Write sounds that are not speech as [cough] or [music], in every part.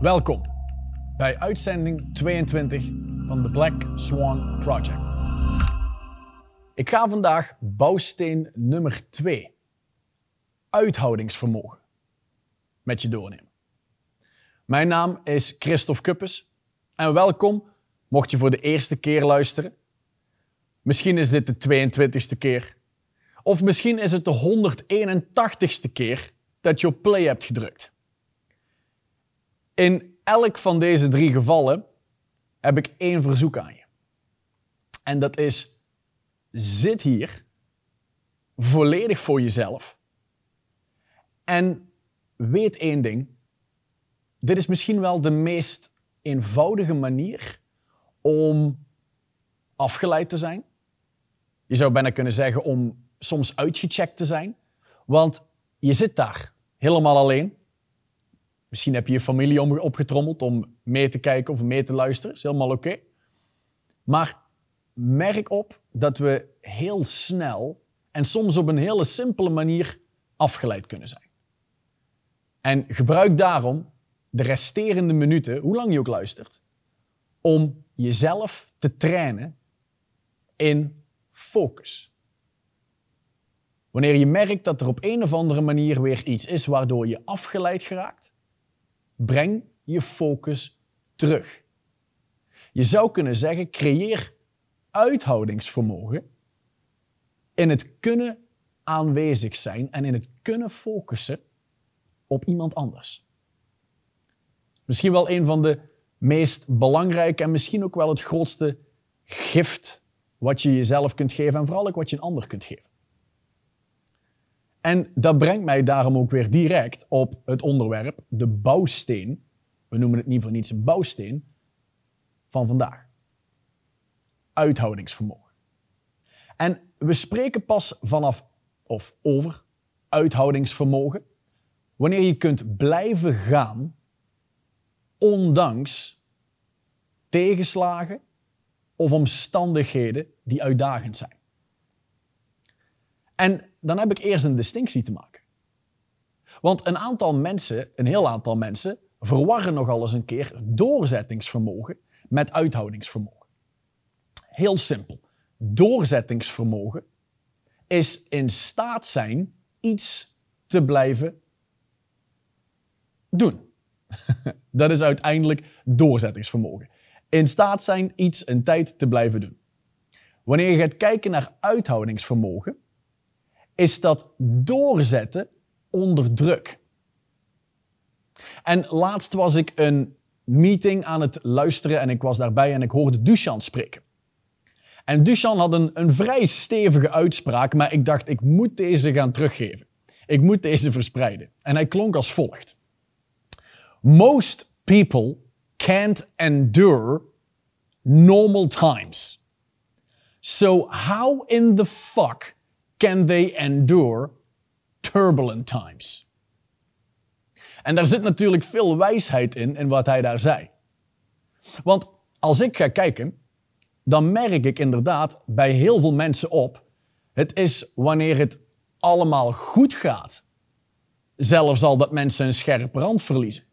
Welkom bij uitzending 22 van de Black Swan Project. Ik ga vandaag bouwsteen nummer 2, uithoudingsvermogen, met je doornemen. Mijn naam is Christophe Kuppes en welkom mocht je voor de eerste keer luisteren. Misschien is dit de 22ste keer. Of misschien is het de 181ste keer dat je op play hebt gedrukt. In elk van deze drie gevallen heb ik één verzoek aan je. En dat is, zit hier volledig voor jezelf en weet één ding. Dit is misschien wel de meest eenvoudige manier om afgeleid te zijn. Je zou bijna kunnen zeggen om soms uitgecheckt te zijn. Want je zit daar helemaal alleen. Misschien heb je je familie opgetrommeld om mee te kijken of mee te luisteren. Is helemaal oké. Maar merk op dat we heel snel en soms op een hele simpele manier afgeleid kunnen zijn. En gebruik daarom de resterende minuten, hoe lang je ook luistert, om jezelf te trainen in focus. Wanneer je merkt dat er op een of andere manier weer iets is waardoor je afgeleid geraakt, breng je focus terug. Je zou kunnen zeggen, creëer uithoudingsvermogen in het kunnen aanwezig zijn en in het kunnen focussen op iemand anders. Misschien wel een van de meest belangrijke en misschien ook wel het grootste gift wat je jezelf kunt geven en vooral ook wat je een ander kunt geven. En dat brengt mij daarom ook weer direct op het onderwerp, de bouwsteen. We noemen het niet voor niets een bouwsteen van vandaag. Uithoudingsvermogen. En we spreken pas vanaf of over uithoudingsvermogen wanneer je kunt blijven gaan ondanks tegenslagen of omstandigheden die uitdagend zijn. En dan heb ik eerst een distinctie te maken. Want een aantal mensen, een heel aantal mensen, verwarren nogal eens een keer doorzettingsvermogen met uithoudingsvermogen. Heel simpel. Doorzettingsvermogen is in staat zijn iets te blijven doen. [laughs] Dat is uiteindelijk doorzettingsvermogen. In staat zijn iets een tijd te blijven doen. Wanneer je gaat kijken naar uithoudingsvermogen, is dat doorzetten onder druk. En laatst was ik een meeting aan het luisteren en ik was daarbij en ik hoorde Duchan spreken. En Duchan had een, een vrij stevige uitspraak, maar ik dacht, ik moet deze gaan teruggeven. Ik moet deze verspreiden. En hij klonk als volgt. Most people can't endure normal times. So how in the fuck can they endure turbulent times? En daar zit natuurlijk veel wijsheid in, in wat hij daar zei. Want als ik ga kijken, dan merk ik inderdaad bij heel veel mensen op, het is wanneer het allemaal goed gaat, zelfs al dat mensen een scherpe rand verliezen.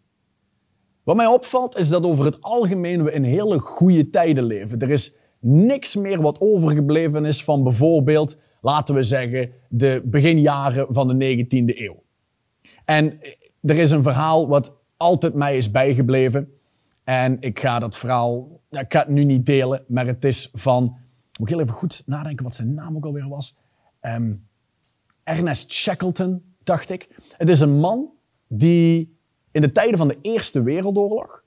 Wat mij opvalt is dat over het algemeen we in hele goede tijden leven. Er is niks meer wat overgebleven is van bijvoorbeeld laten we zeggen, de beginjaren van de 19e eeuw. En er is een verhaal wat altijd mij is bijgebleven. En ik ga dat verhaal, ik ga het nu niet delen, maar het is van, moet ik heel even goed nadenken wat zijn naam ook alweer was. Ehm, Ernest Shackleton, dacht ik. Het is een man die in de tijden van de Eerste Wereldoorlog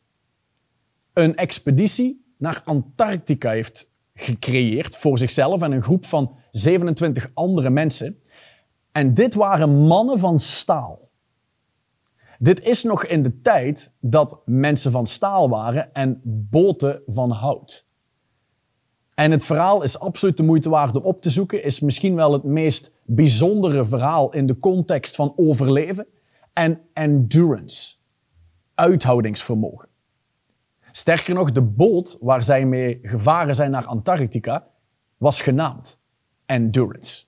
een expeditie naar Antarctica heeft gecreëerd voor zichzelf en een groep van 27 andere mensen. En dit waren mannen van staal. Dit is nog in de tijd dat mensen van staal waren en boten van hout. En het verhaal is absoluut de moeite waard om op te zoeken, is misschien wel het meest bijzondere verhaal in de context van overleven en endurance, uithoudingsvermogen. Sterker nog, de boot waar zij mee gevaren zijn naar Antarctica was genaamd Endurance.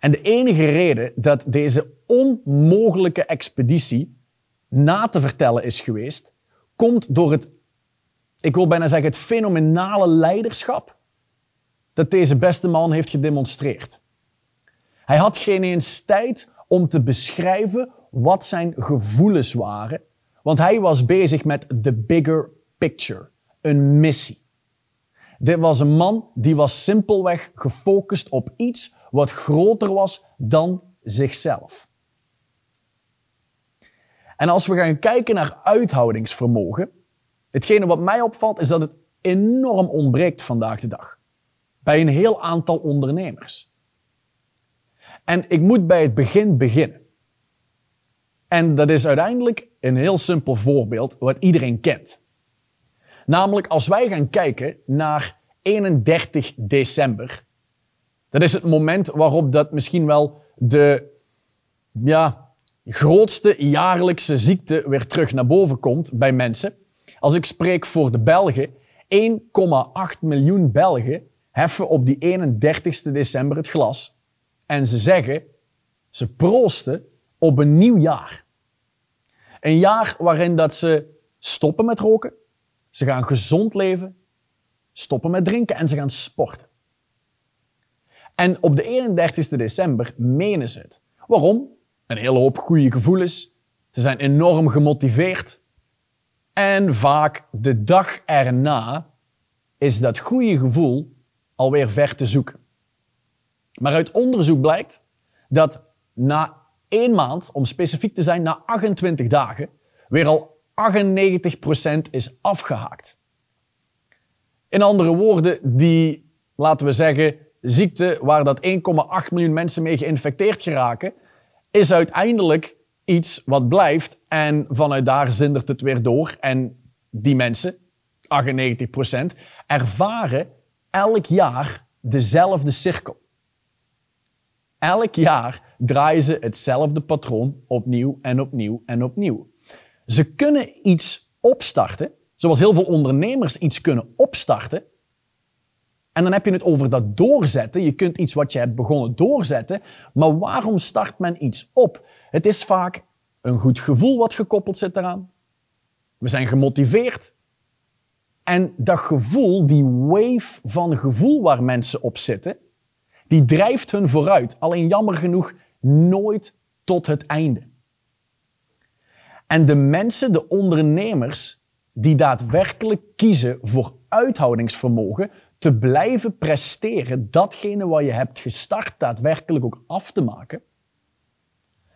En de enige reden dat deze onmogelijke expeditie na te vertellen is geweest, komt door het, ik wil bijna zeggen, het fenomenale leiderschap dat deze beste man heeft gedemonstreerd. Hij had geen eens tijd om te beschrijven wat zijn gevoelens waren, want hij was bezig met the bigger picture, een missie. Dit was een man die was simpelweg gefocust op iets wat groter was dan zichzelf. En als we gaan kijken naar uithoudingsvermogen, hetgene wat mij opvalt is dat het enorm ontbreekt vandaag de dag. Bij een heel aantal ondernemers. En ik moet bij het begin beginnen. En dat is uiteindelijk een heel simpel voorbeeld wat iedereen kent. Namelijk als wij gaan kijken naar 31 december. Dat is het moment waarop dat misschien wel de ja, grootste jaarlijkse ziekte weer terug naar boven komt bij mensen. Als ik spreek voor de Belgen, 1,8 miljoen Belgen heffen op die 31 december het glas en ze zeggen, ze proosten op een nieuw jaar. Een jaar waarin dat ze stoppen met roken, ze gaan gezond leven, stoppen met drinken en ze gaan sporten. En op de 31 december menen ze het. Waarom? Een hele hoop goede gevoelens. Ze zijn enorm gemotiveerd. En vaak de dag erna is dat goede gevoel alweer ver te zoeken. Maar uit onderzoek blijkt dat na één maand, om specifiek te zijn, na 28 dagen, weer al 98% is afgehaakt. In andere woorden, die, laten we zeggen, ziekte waar dat 1,8 miljoen mensen mee geïnfecteerd geraken, is uiteindelijk iets wat blijft en vanuit daar zindert het weer door. En die mensen, 98%, ervaren elk jaar dezelfde cirkel. Elk jaar draaien ze hetzelfde patroon opnieuw en opnieuw en opnieuw. Ze kunnen iets opstarten, zoals heel veel ondernemers iets kunnen opstarten. En dan heb je het over dat doorzetten. Je kunt iets wat je hebt begonnen doorzetten. Maar waarom start men iets op? Het is vaak een goed gevoel wat gekoppeld zit eraan. We zijn gemotiveerd. En dat gevoel, die wave van gevoel waar mensen op zitten, die drijft hun vooruit. Alleen jammer genoeg nooit tot het einde. En de mensen, de ondernemers, die daadwerkelijk kiezen voor uithoudingsvermogen, te blijven presteren, datgene wat je hebt gestart daadwerkelijk ook af te maken,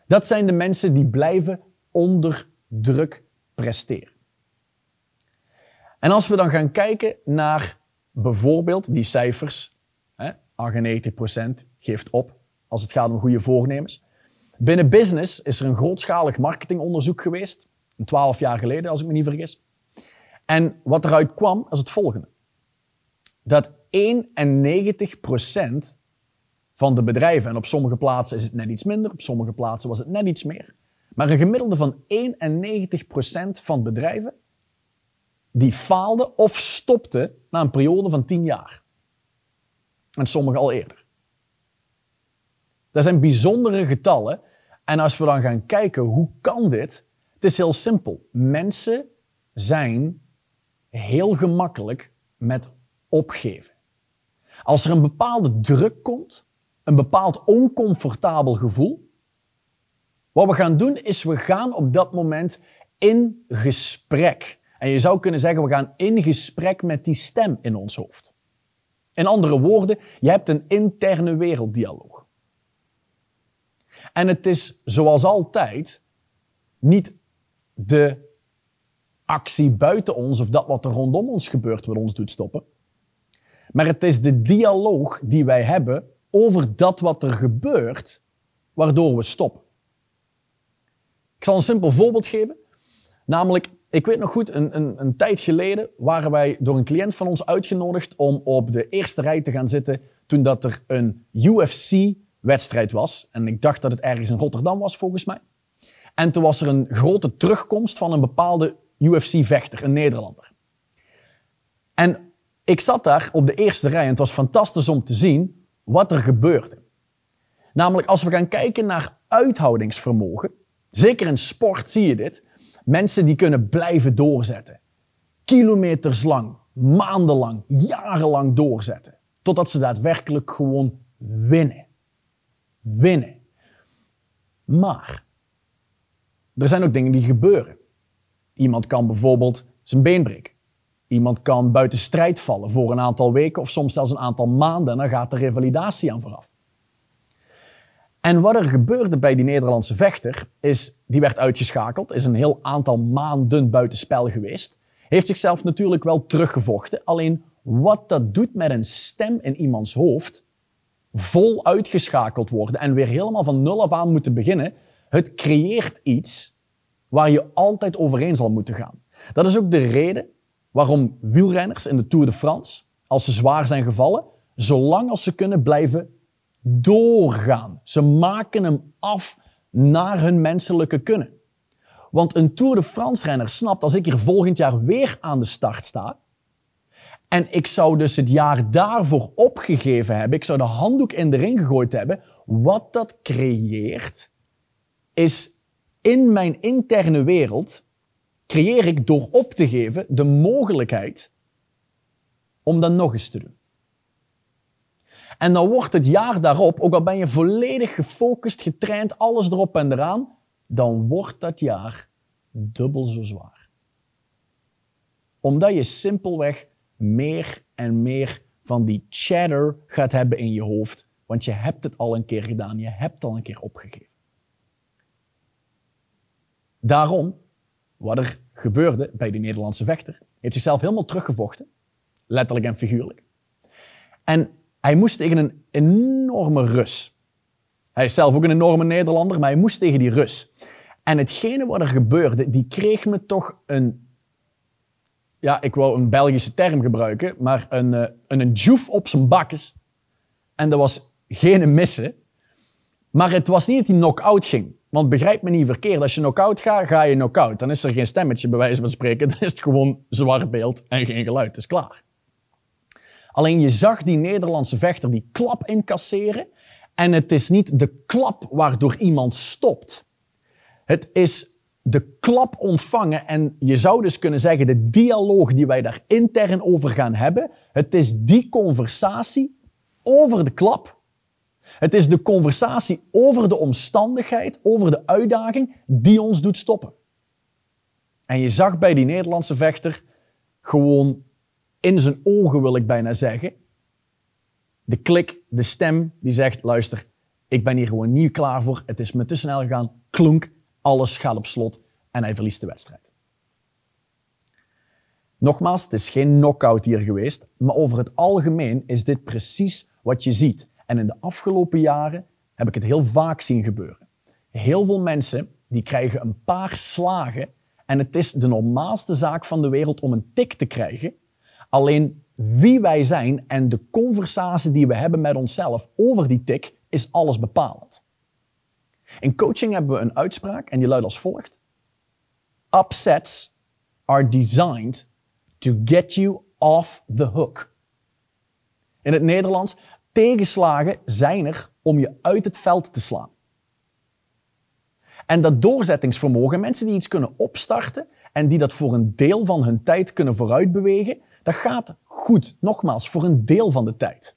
dat zijn de mensen die blijven onder druk presteren. En als we dan gaan kijken naar bijvoorbeeld die cijfers, hè, 98% geeft op als het gaat om goede voornemens. Binnen business is er een grootschalig marketingonderzoek geweest, 12 jaar geleden als ik me niet vergis. En wat eruit kwam is het volgende. Dat 91% van de bedrijven, en op sommige plaatsen is het net iets minder, op sommige plaatsen was het net iets meer, maar een gemiddelde van 91% van bedrijven die faalden of stopten na een periode van 10 jaar. En sommige al eerder. Dat zijn bijzondere getallen. En als we dan gaan kijken, hoe kan dit? Het is heel simpel. Mensen zijn heel gemakkelijk met opgeven. Als er een bepaalde druk komt, een bepaald oncomfortabel gevoel, wat we gaan doen is we gaan op dat moment in gesprek. En je zou kunnen zeggen, we gaan in gesprek met die stem in ons hoofd. In andere woorden, je hebt een interne werelddialoog. En het is zoals altijd niet de actie buiten ons of dat wat er rondom ons gebeurt wat ons doet stoppen. Maar het is de dialoog die wij hebben over dat wat er gebeurt, waardoor we stoppen. Ik zal een simpel voorbeeld geven. Namelijk, ik weet nog goed, een, een, een, tijd geleden waren wij door een cliënt van ons uitgenodigd om op de eerste rij te gaan zitten toen dat er een UFC-wedstrijd was. En ik dacht dat het ergens in Rotterdam was, volgens mij. En toen was er een grote terugkomst van een bepaalde UFC-vechter, een Nederlander. En ik zat daar op de eerste rij en het was fantastisch om te zien wat er gebeurde. Namelijk, als we gaan kijken naar uithoudingsvermogen, zeker in sport zie je dit, Mensen die kunnen blijven doorzetten. Kilometers lang, maandenlang, jarenlang doorzetten. Totdat ze daadwerkelijk gewoon winnen. Winnen. Maar er zijn ook dingen die gebeuren. Iemand kan bijvoorbeeld zijn been breken. Iemand kan buiten strijd vallen voor een aantal weken of soms zelfs een aantal maanden en dan gaat de revalidatie aan vooraf. En wat er gebeurde bij die Nederlandse vechter is, die werd uitgeschakeld, is een heel aantal maanden buiten spel geweest. Heeft zichzelf natuurlijk wel teruggevochten, alleen wat dat doet met een stem in iemands hoofd, vol uitgeschakeld worden en weer helemaal van nul af aan moeten beginnen, het creëert iets waar je altijd overheen zal moeten gaan. Dat is ook de reden waarom wielrenners in de Tour de France, als ze zwaar zijn gevallen, zolang als ze kunnen blijven doorgaan. Ze maken hem af naar hun menselijke kunnen. Want een Tour de France-renner snapt, als ik hier volgend jaar weer aan de start sta, en ik zou dus het jaar daarvoor opgegeven hebben, ik zou de handdoek in de ring gegooid hebben, wat dat creëert, is in mijn interne wereld, creëer ik door op te geven de mogelijkheid om dat nog eens te doen. En dan wordt het jaar daarop, ook al ben je volledig gefocust, getraind, alles erop en eraan, dan wordt dat jaar dubbel zo zwaar. Omdat je simpelweg meer en meer van die chatter gaat hebben in je hoofd, want je hebt het al een keer gedaan, je hebt al een keer opgegeven. Daarom, wat er gebeurde bij die Nederlandse vechter, heeft zichzelf helemaal teruggevochten, letterlijk en figuurlijk. En hij moest tegen een enorme Rus. Hij is zelf ook een enorme Nederlander, maar hij moest tegen die Rus. En hetgene wat er gebeurde, die kreeg me toch een... Ja, ik wou een Belgische term gebruiken, maar een, uh, een, een op zijn bakkes. En dat was geen missen. Maar het was niet dat hij knock-out ging. Want begrijp me niet verkeerd, als je knock-out gaat, ga je knock-out. Dan is er geen stemmetje bij wijze van spreken. [laughs] Dan is het gewoon zwart beeld en geen geluid. Het is klaar. Alleen je zag die Nederlandse vechter die klap incasseren. En het is niet de klap waardoor iemand stopt. Het is de klap ontvangen. En je zou dus kunnen zeggen, de dialoog die wij daar intern over gaan hebben. Het is die conversatie over de klap. Het is de conversatie over de omstandigheid, over de uitdaging die ons doet stoppen. En je zag bij die Nederlandse vechter gewoon in zijn ogen, wil ik bijna zeggen. De klik, de stem die zegt, luister, ik ben hier gewoon niet klaar voor. Het is me te snel gegaan. Klonk, alles gaat op slot en hij verliest de wedstrijd. Nogmaals, het is geen knockout hier geweest, maar over het algemeen is dit precies wat je ziet. En in de afgelopen jaren heb ik het heel vaak zien gebeuren. Heel veel mensen die krijgen een paar slagen en het is de normaalste zaak van de wereld om een tik te krijgen. Alleen wie wij zijn en de conversatie die we hebben met onszelf over die tik is alles bepalend. In coaching hebben we een uitspraak en die luidt als volgt. Upsets are designed to get you off the hook. In het Nederlands, tegenslagen zijn er om je uit het veld te slaan. En dat doorzettingsvermogen, mensen die iets kunnen opstarten en die dat voor een deel van hun tijd kunnen vooruitbewegen, dat gaat goed, nogmaals, voor een deel van de tijd.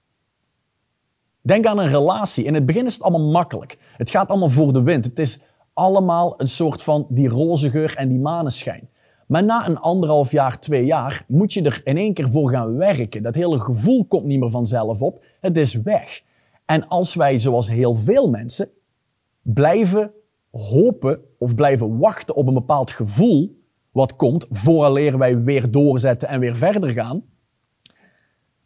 Denk aan een relatie. In het begin is het allemaal makkelijk. Het gaat allemaal voor de wind. Het is allemaal een soort van die roze geur en die maneschijn. Maar na een anderhalf jaar, twee jaar, moet je er in één keer voor gaan werken. Dat hele gevoel komt niet meer vanzelf op. Het is weg. En als wij, zoals heel veel mensen, blijven hopen of blijven wachten op een bepaald gevoel, wat komt, vooraleer wij weer doorzetten en weer verder gaan.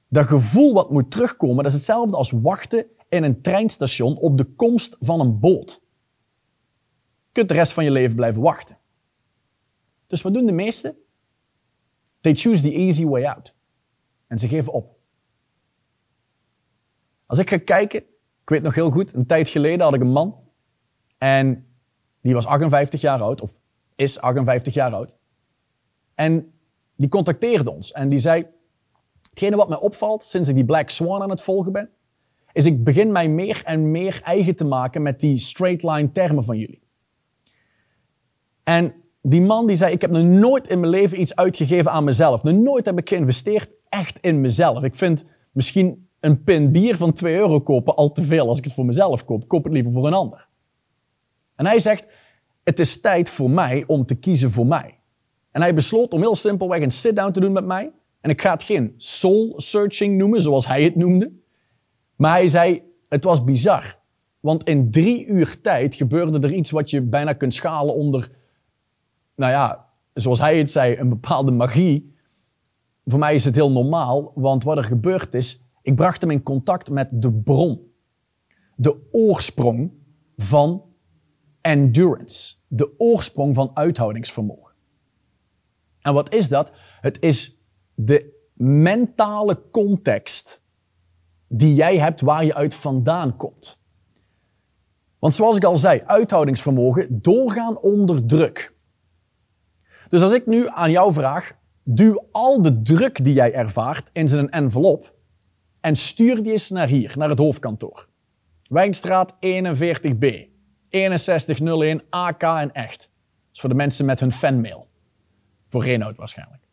Dat gevoel wat moet terugkomen, dat is hetzelfde als wachten in een treinstation op de komst van een boot. Je kunt de rest van je leven blijven wachten. Dus wat doen de meesten? They choose the easy way out. En ze geven op. Als ik ga kijken, ik weet nog heel goed, een tijd geleden had ik een man. En die was 58 jaar oud, of is 58 jaar oud. En die contacteerde ons en die zei: Hetgene wat mij opvalt sinds ik die Black Swan aan het volgen ben, is ik begin mij meer en meer eigen te maken met die straight line termen van jullie. En die man die zei, ik heb nog nooit in mijn leven iets uitgegeven aan mezelf. Nooit heb ik geïnvesteerd echt in mezelf. Ik vind misschien een pin bier van 2 euro kopen al te veel als ik het voor mezelf koop. Koop het liever voor een ander. En hij zegt, het is tijd voor mij om te kiezen voor mij. En hij besloot om heel simpelweg een sit-down te doen met mij. En ik ga het geen soul searching noemen, zoals hij het noemde. Maar hij zei, het was bizar. Want in drie uur tijd gebeurde er iets wat je bijna kunt schalen onder, nou ja, zoals hij het zei, een bepaalde magie. Voor mij is het heel normaal, want wat er gebeurd is, ik bracht hem in contact met de bron. De oorsprong van endurance. De oorsprong van uithoudingsvermogen. En wat is dat? Het is de mentale context die jij hebt waar je uit vandaan komt. Want zoals ik al zei, uithoudingsvermogen, doorgaan onder druk. Dus als ik nu aan jou vraag, duw al de druk die jij ervaart in zijn envelop en stuur die eens naar hier, naar het hoofdkantoor. Wijnstraat 41B, 6101 AK en echt. Dat is voor de mensen met hun fanmail. Voor Renault waarschijnlijk.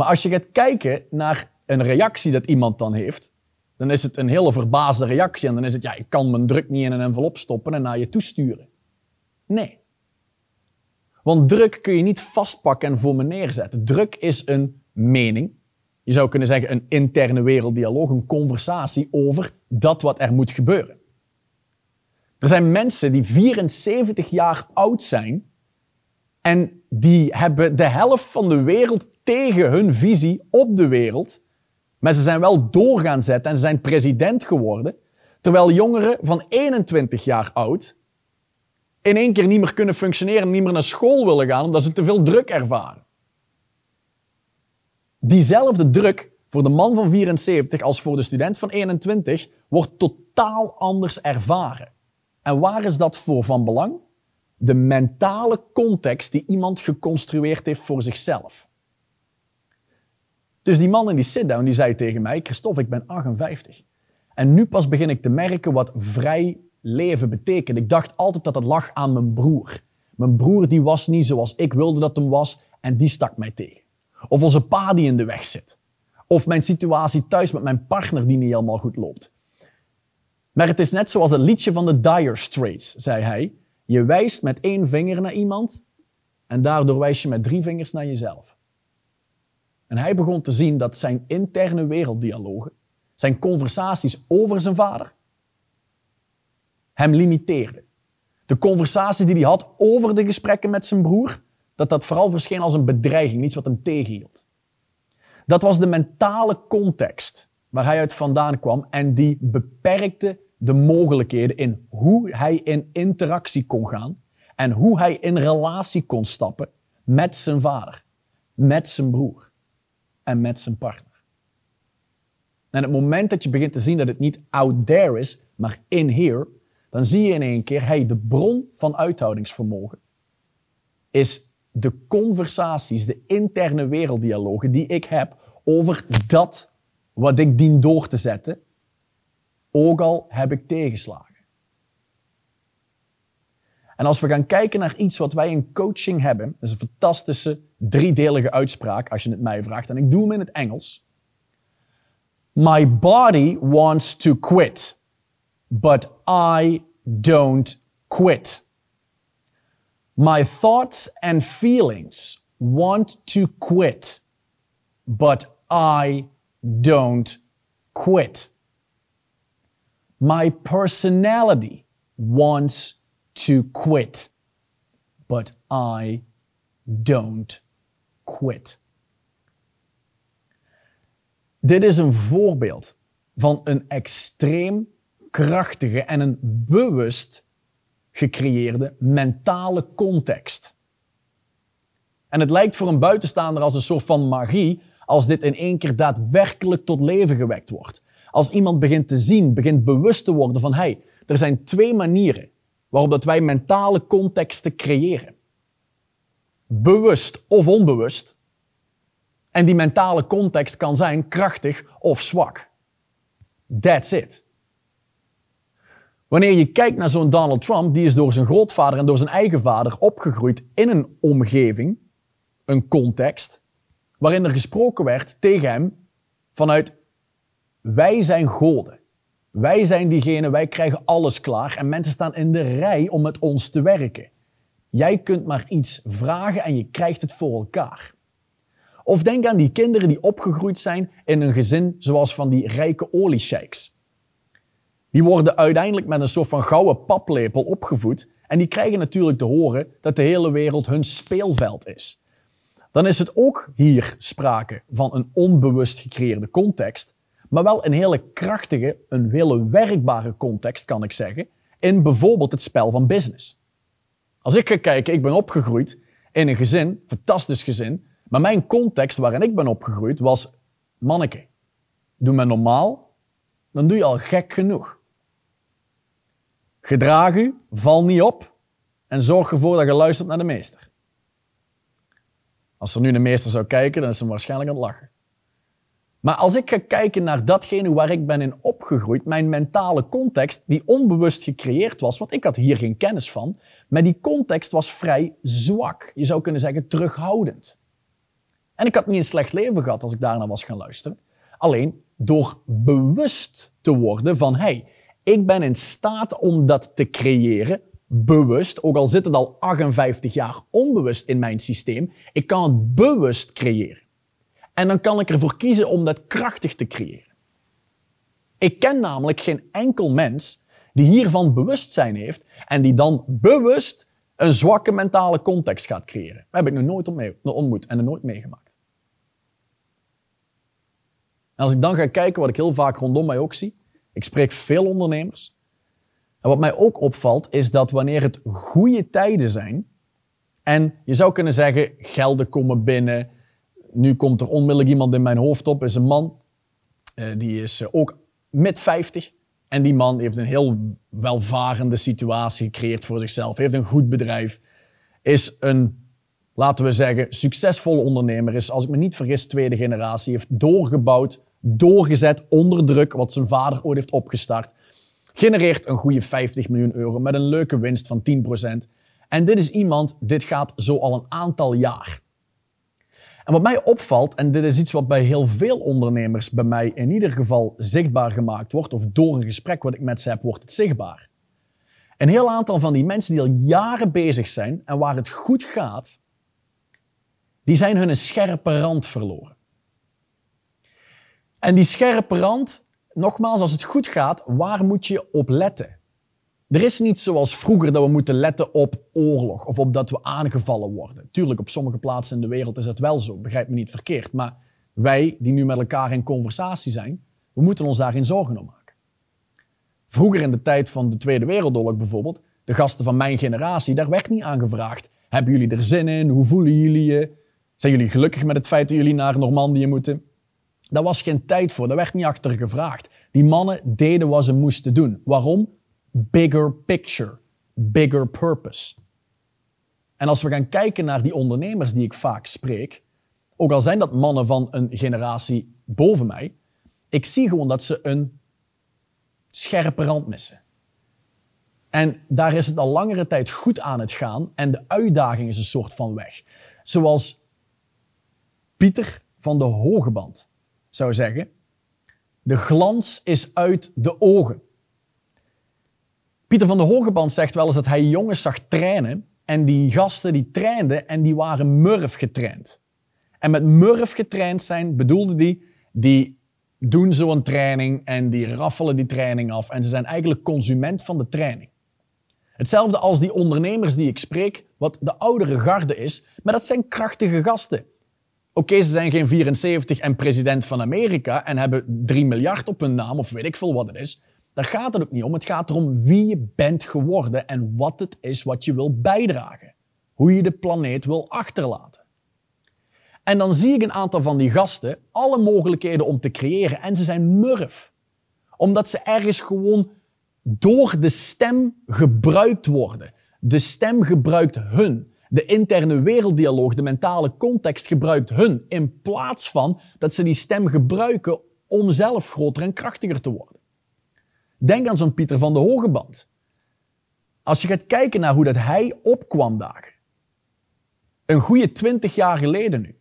Maar als je gaat kijken naar een reactie dat iemand dan heeft, dan is het een hele verbaasde reactie. En dan is het, ja, ik kan mijn druk niet in een envelop stoppen en naar je toesturen. Nee. Want druk kun je niet vastpakken en voor me neerzetten. Druk is een mening. Je zou kunnen zeggen een interne werelddialoog, een conversatie over dat wat er moet gebeuren. Er zijn mensen die 74 jaar oud zijn en die hebben de helft van de wereld tegen hun visie op de wereld. Maar ze zijn wel doorgaan zetten en ze zijn president geworden. Terwijl jongeren van 21 jaar oud in één keer niet meer kunnen functioneren en niet meer naar school willen gaan omdat ze te veel druk ervaren. Diezelfde druk voor de man van 74 als voor de student van 21 wordt totaal anders ervaren. En waar is dat voor van belang? De mentale context die iemand geconstrueerd heeft voor zichzelf. Dus die man in die sit-down die zei tegen mij: Christophe, ik ben 58. En nu pas begin ik te merken wat vrij leven betekent. Ik dacht altijd dat het lag aan mijn broer. Mijn broer die was niet zoals ik wilde dat hem was en die stak mij tegen. Of onze pa die in de weg zit. Of mijn situatie thuis met mijn partner die niet helemaal goed loopt. Maar het is net zoals het liedje van de Dire Straits, zei hij. Je wijst met één vinger naar iemand en daardoor wijs je met drie vingers naar jezelf. En hij begon te zien dat zijn interne werelddialogen, zijn conversaties over zijn vader, hem limiteerden. De conversaties die hij had over de gesprekken met zijn broer, dat dat vooral verscheen als een bedreiging, iets wat hem tegenhield. Dat was de mentale context waar hij uit vandaan kwam en die beperkte de mogelijkheden in hoe hij in interactie kon gaan en hoe hij in relatie kon stappen met zijn vader, met zijn broer en met zijn partner. En het moment dat je begint te zien dat het niet out there is, maar in here, dan zie je in één keer, hey, de bron van uithoudingsvermogen is de conversaties, de interne werelddialogen die ik heb over dat wat ik dien door te zetten, ook al heb ik tegenslagen. En als we gaan kijken naar iets wat wij in coaching hebben, dat is een fantastische driedelige uitspraak als je het mij vraagt, en ik doe hem in het Engels. My body wants to quit, but I don't quit. My thoughts and feelings want to quit, but I don't quit. My personality wants to quit, but I don't quit. Dit is een voorbeeld van een extreem krachtige en een bewust gecreëerde mentale context. En het lijkt voor een buitenstaander als een soort van magie als dit in één keer daadwerkelijk tot leven gewekt wordt. Als iemand begint te zien, begint bewust te worden van hey, er zijn twee manieren waarop dat wij mentale contexten creëren. Bewust of onbewust. En die mentale context kan zijn krachtig of zwak. That's it. Wanneer je kijkt naar zo'n Donald Trump, die is door zijn grootvader en door zijn eigen vader opgegroeid in een omgeving, een context, waarin er gesproken werd tegen hem vanuit wij zijn goden. Wij zijn diegene, wij krijgen alles klaar en mensen staan in de rij om met ons te werken. Jij kunt maar iets vragen en je krijgt het voor elkaar. Of denk aan die kinderen die opgegroeid zijn in een gezin zoals van die rijke oliesheiks. Die worden uiteindelijk met een soort van gouden paplepel opgevoed en die krijgen natuurlijk te horen dat de hele wereld hun speelveld is. Dan is het ook hier sprake van een onbewust gecreëerde context, maar wel een hele krachtige, een hele werkbare context, kan ik zeggen, in bijvoorbeeld het spel van business. Als ik ga kijken, ik ben opgegroeid in een gezin, fantastisch gezin, maar mijn context waarin ik ben opgegroeid was, manneke, doe me normaal, dan doe je al gek genoeg. Gedraag u, val niet op en zorg ervoor dat je luistert naar de meester. Als er nu een meester zou kijken, dan is hij waarschijnlijk aan het lachen. Maar als ik ga kijken naar datgene waar ik ben in opgegroeid, mijn mentale context, die onbewust gecreëerd was, want ik had hier geen kennis van, maar die context was vrij zwak. Je zou kunnen zeggen terughoudend. En ik had niet een slecht leven gehad als ik daarna was gaan luisteren. Alleen door bewust te worden van, hey, ik ben in staat om dat te creëren, bewust, ook al zit het al 58 jaar onbewust in mijn systeem, ik kan het bewust creëren. En dan kan ik ervoor kiezen om dat krachtig te creëren. Ik ken namelijk geen enkel mens die hiervan bewustzijn heeft en die dan bewust een zwakke mentale context gaat creëren. Dat heb ik nog nooit ontmoet en nog nooit meegemaakt. Als ik dan ga kijken, wat ik heel vaak rondom mij ook zie, ik spreek veel ondernemers. En wat mij ook opvalt, is dat wanneer het goede tijden zijn, en je zou kunnen zeggen, gelden komen binnen, nu komt er onmiddellijk iemand in mijn hoofd op, is een man, uh, die is uh, ook mid 50. En die man heeft een heel welvarende situatie gecreëerd voor zichzelf, heeft een goed bedrijf, is een, laten we zeggen, succesvolle ondernemer, is, als ik me niet vergis, tweede generatie, heeft doorgebouwd doorgezet onder druk, wat zijn vader ooit heeft opgestart. Genereert een goede 50 miljoen euro met een leuke winst van 10%. En dit is iemand, dit gaat zo al een aantal jaar. En wat mij opvalt, en dit is iets wat bij heel veel ondernemers bij mij in ieder geval zichtbaar gemaakt wordt, of door een gesprek wat ik met ze heb, wordt het zichtbaar. Een heel aantal van die mensen die al jaren bezig zijn en waar het goed gaat, die zijn hun scherpe rand verloren. En die scherpe rand, nogmaals, als het goed gaat, waar moet je op letten? Er is niet zoals vroeger dat we moeten letten op oorlog of op dat we aangevallen worden. Tuurlijk, op sommige plaatsen in de wereld is dat wel zo, begrijp me niet verkeerd. Maar wij, die nu met elkaar in conversatie zijn, we moeten ons daarin zorgen om maken. Vroeger in de tijd van de Tweede Wereldoorlog bijvoorbeeld, de gasten van mijn generatie, daar werd niet aan gevraagd. Hebben jullie er zin in? Hoe voelen jullie je? Zijn jullie gelukkig met het feit dat jullie naar Normandië moeten? Daar was geen tijd voor, daar werd niet achter gevraagd. Die mannen deden wat ze moesten doen. Waarom? Bigger picture, bigger purpose. En als we gaan kijken naar die ondernemers die ik vaak spreek, ook al zijn dat mannen van een generatie boven mij, ik zie gewoon dat ze een scherpe rand missen. En daar is het al langere tijd goed aan het gaan en de uitdaging is een soort van weg. Zoals Pieter van de Hogeband zou zeggen. De glans is uit de ogen. Pieter van de Hogeband zegt wel eens dat hij jongens zag trainen en die gasten die trainden en die waren murf getraind. En met murf getraind zijn bedoelde die, die doen zo'n training en die raffelen die training af en ze zijn eigenlijk consument van de training. Hetzelfde als die ondernemers die ik spreek, wat de oudere garde is, maar dat zijn krachtige gasten. Oké, ze zijn geen 74 en president van Amerika en hebben 3 miljard op hun naam of weet ik veel wat het is. Daar gaat het ook niet om. Het gaat erom wie je bent geworden en wat het is wat je wil bijdragen. Hoe je de planeet wil achterlaten. En dan zie ik een aantal van die gasten alle mogelijkheden om te creëren en ze zijn murf. Omdat ze ergens gewoon door de stem gebruikt worden. De stem gebruikt hun. De interne werelddialoog, de mentale context gebruikt hun in plaats van dat ze die stem gebruiken om zelf groter en krachtiger te worden. Denk aan zo'n Pieter van de Hogeband. Als je gaat kijken naar hoe dat hij opkwam dagen. Een goede twintig jaar geleden nu.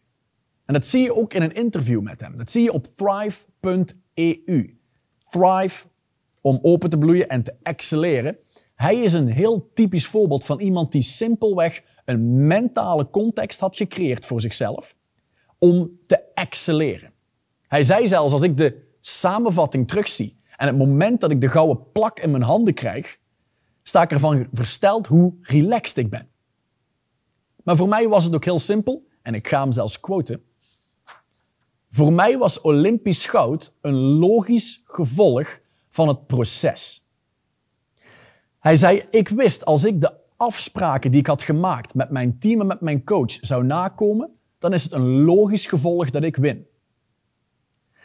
En dat zie je ook in een interview met hem. Dat zie je op thrive.eu. Thrive om open te bloeien en te excelleren. Hij is een heel typisch voorbeeld van iemand die simpelweg een mentale context had gecreëerd voor zichzelf om te excelleren. Hij zei zelfs, als ik de samenvatting terugzie en het moment dat ik de gouden plak in mijn handen krijg, sta ik ervan versteld hoe relaxed ik ben. Maar voor mij was het ook heel simpel, en ik ga hem zelfs quoten. Voor mij was Olympisch goud een logisch gevolg van het proces. Hij zei: Ik wist als ik de afspraken die ik had gemaakt met mijn team en met mijn coach zou nakomen, dan is het een logisch gevolg dat ik win.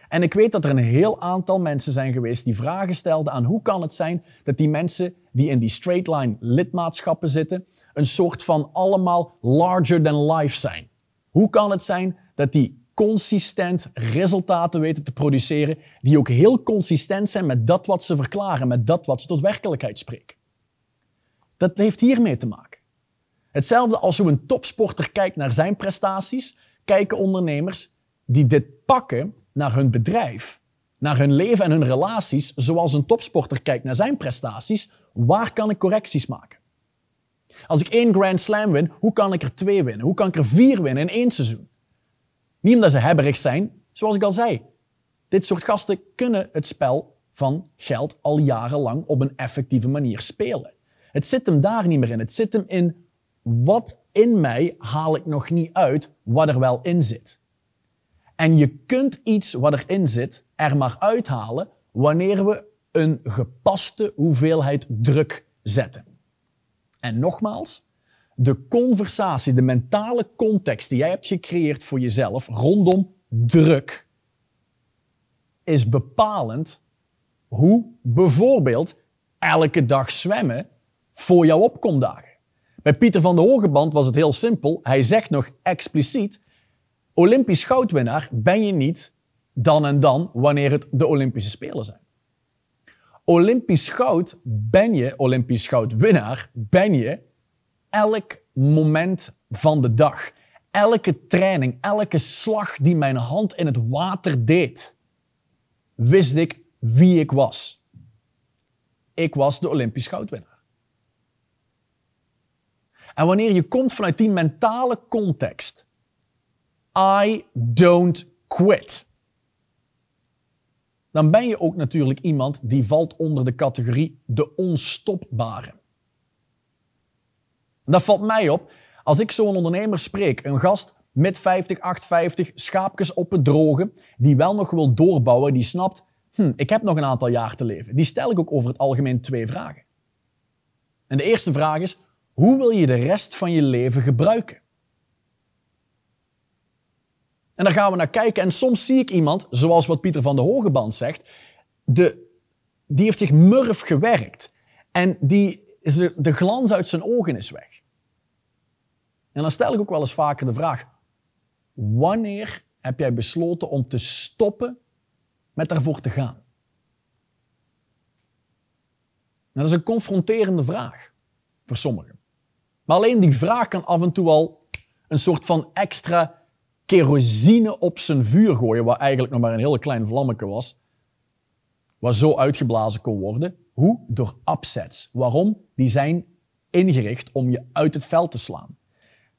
En ik weet dat er een heel aantal mensen zijn geweest die vragen stelden aan hoe kan het zijn dat die mensen die in die straight line lidmaatschappen zitten, een soort van allemaal larger than life zijn. Hoe kan het zijn dat die consistent resultaten weten te produceren, die ook heel consistent zijn met dat wat ze verklaren, met dat wat ze tot werkelijkheid spreken? Dat heeft hiermee te maken. Hetzelfde als hoe een topsporter kijkt naar zijn prestaties, kijken ondernemers die dit pakken naar hun bedrijf, naar hun leven en hun relaties, zoals een topsporter kijkt naar zijn prestaties. Waar kan ik correcties maken? Als ik één Grand Slam win, hoe kan ik er twee winnen? Hoe kan ik er vier winnen in één seizoen? Niet omdat ze hebberig zijn, zoals ik al zei. Dit soort gasten kunnen het spel van geld al jarenlang op een effectieve manier spelen. Het zit hem daar niet meer in. Het zit hem in wat in mij haal ik nog niet uit wat er wel in zit. En je kunt iets wat erin zit er maar uithalen wanneer we een gepaste hoeveelheid druk zetten. En nogmaals, de conversatie, de mentale context die jij hebt gecreëerd voor jezelf rondom druk, is bepalend hoe bijvoorbeeld elke dag zwemmen voor jouw opkomdagen. Bij Pieter van de Hogeband was het heel simpel. Hij zegt nog expliciet: Olympisch goudwinnaar ben je niet dan en dan wanneer het de Olympische Spelen zijn. Olympisch goud ben je, Olympisch goudwinnaar ben je elk moment van de dag. Elke training, elke slag die mijn hand in het water deed, wist ik wie ik was. Ik was de Olympisch goudwinnaar. En wanneer je komt vanuit die mentale context, I don't quit. Dan ben je ook natuurlijk iemand die valt onder de categorie de onstopbare. Dat valt mij op als ik zo'n ondernemer spreek, een gast met 50, 850, schaapjes op het droge, die wel nog wil doorbouwen, die snapt, hm, ik heb nog een aantal jaar te leven. Die stel ik ook over het algemeen twee vragen. En de eerste vraag is, hoe wil je de rest van je leven gebruiken? En daar gaan we naar kijken. En soms zie ik iemand, zoals wat Pieter van de Hogeband zegt, de, die heeft zich murf gewerkt. En die de, glans uit zijn ogen is weg. En dan stel ik ook wel eens vaker de vraag: wanneer heb jij besloten om te stoppen met ervoor te gaan? dat is een confronterende vraag voor sommigen. Maar alleen die vraag kan af en toe al een soort van extra kerosine op zijn vuur gooien, wat eigenlijk nog maar een hele klein vlammetje was, wat zo uitgeblazen kon worden. Hoe? Door upsets. Waarom? Die zijn ingericht om je uit het veld te slaan.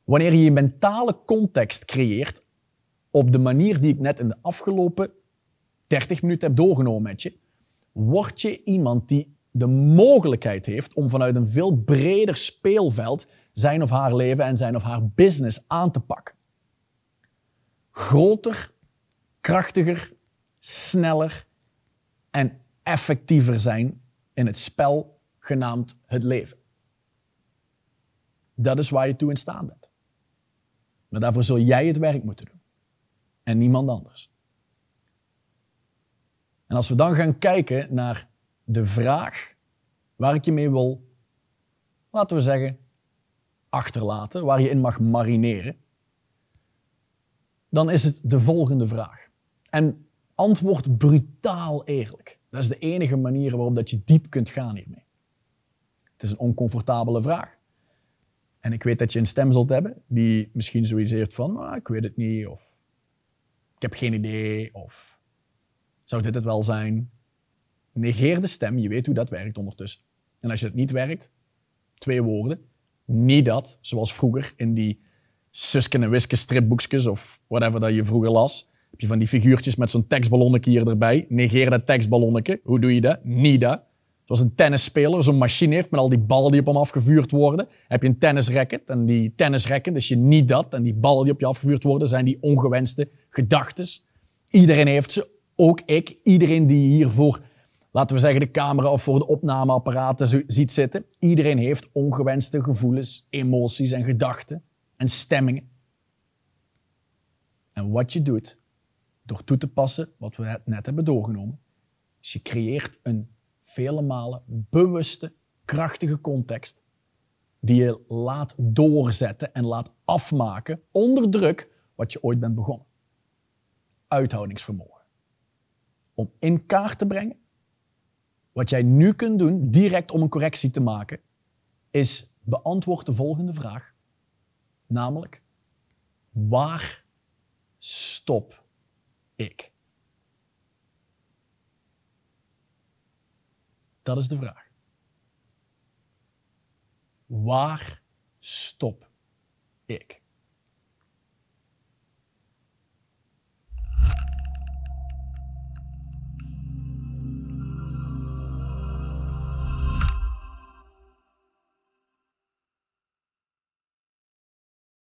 Wanneer je je mentale context creëert op de manier die ik net in de afgelopen 30 minuten heb doorgenomen met je, word je iemand die de mogelijkheid heeft om vanuit een veel breder speelveld zijn of haar leven en zijn of haar business aan te pakken. Groter, krachtiger, sneller en effectiever zijn in het spel genaamd het leven. Dat is waar je toe in staat bent. Maar daarvoor zul jij het werk moeten doen. En niemand anders. En als we dan gaan kijken naar de vraag waar ik je mee wil, laten we zeggen, achterlaten, waar je in mag marineren, dan is het de volgende vraag. En Antwoord brutaal eerlijk. Dat is de enige manier waarop dat je diep kunt gaan hiermee. Het is een oncomfortabele vraag. En ik weet dat je een stem zult hebben die misschien zoiets heeft van, ah, ik weet het niet, of ik heb geen idee, of zou dit het wel zijn? Negeer de stem, je weet hoe dat werkt ondertussen. En als je het niet werkt, twee woorden, niet dat, zoals vroeger in die Susken en Wiske stripboekjes of whatever dat je vroeger las. Heb je van die figuurtjes met zo'n tekstballonnetje hier erbij. Negeer dat tekstballonnetje. Hoe doe je dat? Niet dat. Zoals een tennisspeler zo'n machine heeft met al die ballen die op hem afgevuurd worden. Heb je een tennisracket en die tennisracket, dus je niet dat. En die ballen die op je afgevuurd worden, zijn die ongewenste gedachten. Iedereen heeft ze, ook ik. Iedereen die hiervoor, laten we zeggen, de camera of voor de opnameapparaten ziet zitten. Iedereen heeft ongewenste gevoelens, emoties en gedachten en stemmingen. En wat je doet, door toe te passen wat we net hebben doorgenomen, is je creëert een vele malen bewuste, krachtige context die je laat doorzetten en laat afmaken onder druk wat je ooit bent begonnen. Uithoudingsvermogen. Om in kaart te brengen wat jij nu kunt doen, direct om een correctie te maken, is beantwoord de volgende vraag. Namelijk, waar stop ik? Dat is de vraag. Waar stop ik?